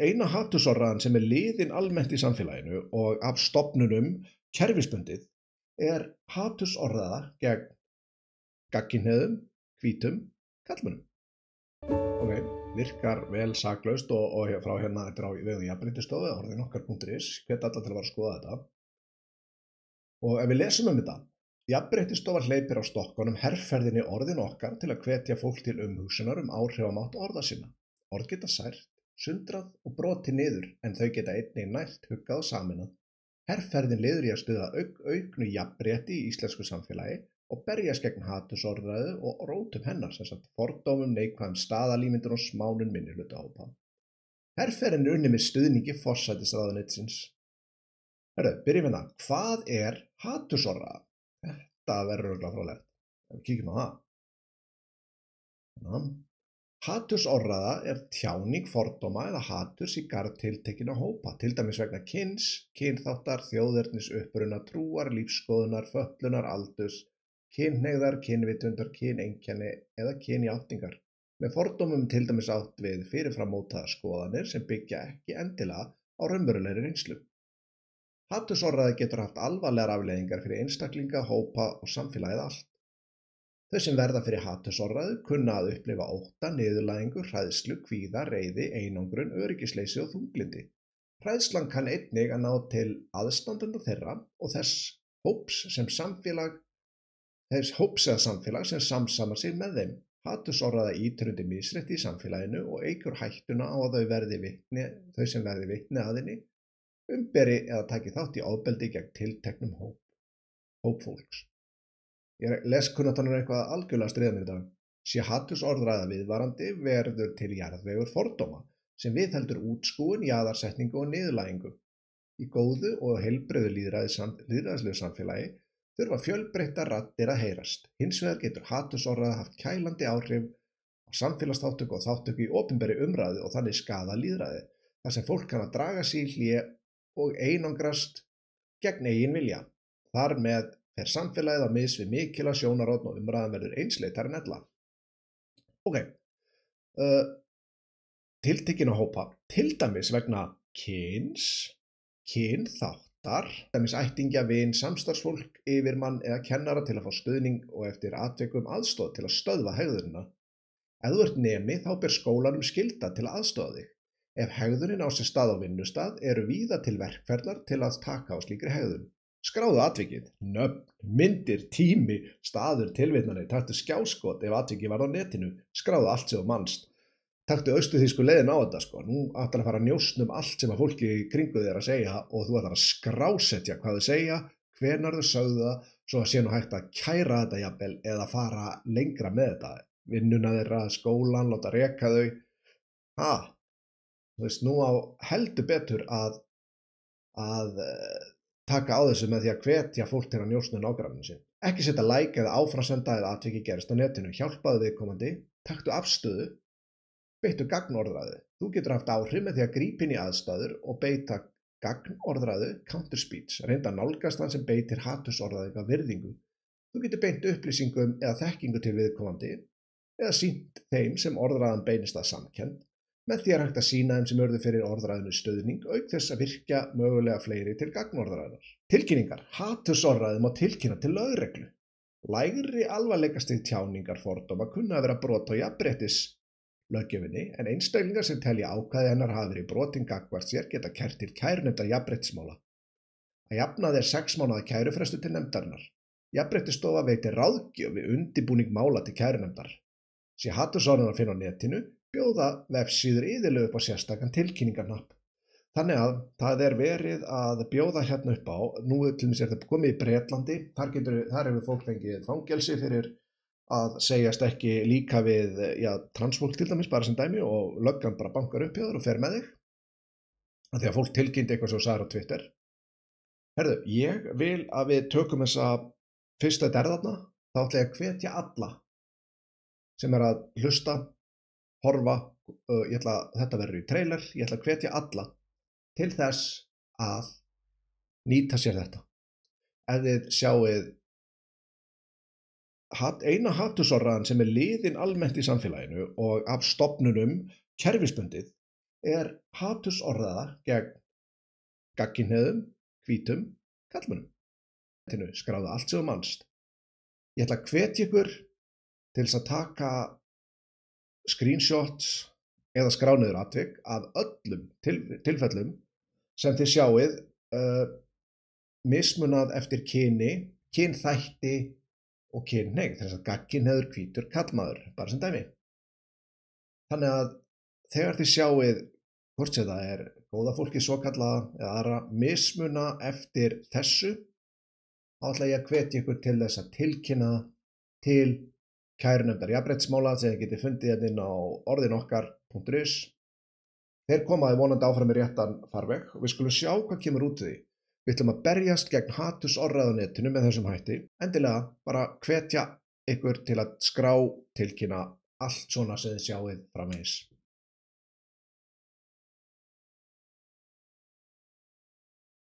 eina hattusorraðan sem er liðin almennt í samfélaginu og af stopnunum kerfisbundið er hattusorraða gegn gagginheðum, hvítum, kallmunum. Ok, virkar vel saklaust og, og frá hérna þetta er á vegu jafnbryttistofu, orðin okkar.is, hvet allar til að vera að skoða þetta. Og ef við lesum um þetta, jafnbryttistofa hleypir á stokkonum herrferðinni orðin okkar til að hvetja fólk til umhugsunar um áhrifamátt orða sinna. Orð geta sært, sundrað og broti niður en þau geta einnig nært huggað og saminað. Herrferðin liður í að stuða auk, auknu jafnbretti í íslensku samfélagi og berjast gegn hatusorðræðu og rótum hennar sem sagt fordómum neikvæðum staðalímyndur og smánun minni hluta ápa. Herrferðin er unni með stuðningi fórsætisraðunitsins. Hörru, byrjum það. Hvað er hatusorðræða? Þetta verður örgulega frálegt. Kíkjum á það. Þannig. Hatursorðræða er tjáning fordóma eða haturs í garð tiltekina hópa, til dæmis vegna kyns, kynþáttar, þjóðverðnis, uppruna, trúar, lífskoðunar, föllunar, aldus, kynneigðar, kynvitundar, kynengjanni eða kynjáttingar. Með fordómum til dæmis átt við fyrirframótaða skoðanir sem byggja ekki endilega á raunverulegri reynslu. Hatursorðræði getur haft alvarlegar afleiðingar fyrir einstaklinga, hópa og samfélagið allt. Þau sem verða fyrir hatursorðræðu kunna að upplifa ótta, niðurlægingu, hræðslu, kvíða, reyði, einangrun, öryggisleysi og þunglindi. Hræðslan kann einnig að ná til aðstandenda þeirra og þess hóps samfélag, þess hóps eða samfélag sem samsamar sér með þeim. Hatursorðræða íturundi misrætti í samfélaginu og eigur hættuna á að þau, vitni, þau sem verði vitni aðinni umberi eða taki þátt í ábeldi gegn tilteknum hóp, hóp fólks. Ég les kunnáttanur eitthvað algjörlega stríðan í dag. Sé hattusorðræða viðvarandi verður til jarðvegur fordóma sem viðheldur útskúin, jaðarsetningu og niðurlægingu. Í góðu og heilbreyðu líðræðislegu samfélagi þurfa fjölbreytta rattir að heyrast. Hins vegar getur hattusorðræða haft kælandi áhrif á samfélagsþáttöku og þáttöku í ofinberi umræði og þannig skada líðræði þar sem fólk kann að draga síl hlið og einangrast gegn eigin vilja. Þar með fer samfélagið á mis við mikila sjónarótn og umræðan verður einsleitar en ella. Ok, uh, tiltekkin að hópa, til dæmis vegna kyns, kynþáttar, til dæmis ættingja, vin, samstarfsfólk, yfirmann eða kennara til að fá stöðning og eftir atveikum aðstóð til að stöðva hegðurina. Ef þú ert nemi þá ber skólanum skilda til að aðstóða þig. Ef hegðunin á sér stað á vinnustad eru víða til verkferðlar til að taka á slíkri hegðun. Skráðu atvikið, nöfn, myndir, tími, staður, tilvitnanir, taktu skjáskot ef atvikið var á netinu, skráðu allt sem þú mannst. Taktu austu því sko leiðin á þetta sko, nú ætlar að fara að njóstnum allt sem að fólki í kringu þér að segja og þú ætlar að skrásetja hvað þau segja, hvernar þau sögðu það, svo að sé nú hægt að kæra þetta jafnvel eða fara lengra með þetta. Vinnuna þeirra, skólan, láta reka þau. Ha, þú veist, nú á heldur betur að, að taka á þessu með því að hvetja fólk til að njósna nágranninu sin. Ekki setja like eða áframsenda eða atviki gerist á netinu, hjálpaðu viðkomandi, taktu afstöðu, beittu gagnorðræðu. Þú getur haft áhrif með því að grípin í aðstæður og beita gagnorðræðu, counter speech, reynda nálgast þann sem beitir hattusorðræðinga virðingu. Þú getur beint upplýsingum eða þekkingu til viðkomandi eða sínt þeim sem orðræðan beinist að samkend með því að hægt að sína þeim sem örðu fyrir orðræðinu stöðning auk þess að virkja mögulega fleiri til gagnorðræðinar. Tilkynningar. Hattusorðræði má tilkynna til lögreglu. Lægri alvarleikastig tjáningar fordóma kunna að vera brot á jafnbrettis löggefinni en einstaklingar sem telja ákvæði hennar hafi verið brotin gagvart sér geta kert til kærnefnda jafnbrettismála. Að jafna þeir sex mánuða kærufrestu til nefndarinnar. Jafnbrettistofa veitir ráðgjöf við undibúning mála til kærnefndar. Sér hattusorðan að finna á netinu bjóða vefsíður yðurlega upp á sérstakann tilkynningarnapp. Þannig að það er verið að bjóða hérna upp á, nú til og með sér þetta komið í Breitlandi, þar, getur, þar hefur fólk fengið fangelsi fyrir að segjast ekki líka við já, transfólk til dæmis bara sem dæmi og löggan bara bankar upp hjá þér og fer með þig. Að fólk tilkynnt eitthvað svo sæður á Twitter. Herðu, ég vil að við tökum þessa fyrsta derðarna, þá ætla ég að hvetja alla sem er að hlusta horfa, uh, ætla þetta verður í trailer, ég ætla að hvetja alla til þess að nýta sér þetta. Ef þið sjáuð eina hattusorraðan sem er liðin almennt í samfélaginu og af stopnunum kerfisbundið er hatursorðaða gegn gagginheðum, hvítum, kallmönnum. Skráðu allt sem þú mannst. Ég ætla að hvetja ykkur til þess að taka screenshots eða skrániður atvik af öllum til, tilfellum sem þið sjáið uh, mismunað eftir kyni, kynþætti og kynneigð, þess að gagginheður hvítur kallmaður, bara sem dæmi. Þannig að þegar þið sjáið hvort sem það er góða fólki svo kallaða eða aðra mismuna eftir þessu, þá ætla ég að hvetja ykkur til þess að tilkynna til kærnefndar jafnbrettsmála sem þið getið fundið hérna inn á orðinokkar.is. Þeir komaði vonandi áfram í réttan farveg og við skulum sjá hvað kemur út því. Við ætlum að berjast gegn hatursorraðunetinu með þessum hætti. Endilega bara hvetja ykkur til að skrá tilkynna allt svona sem þið sjáuð framvegis.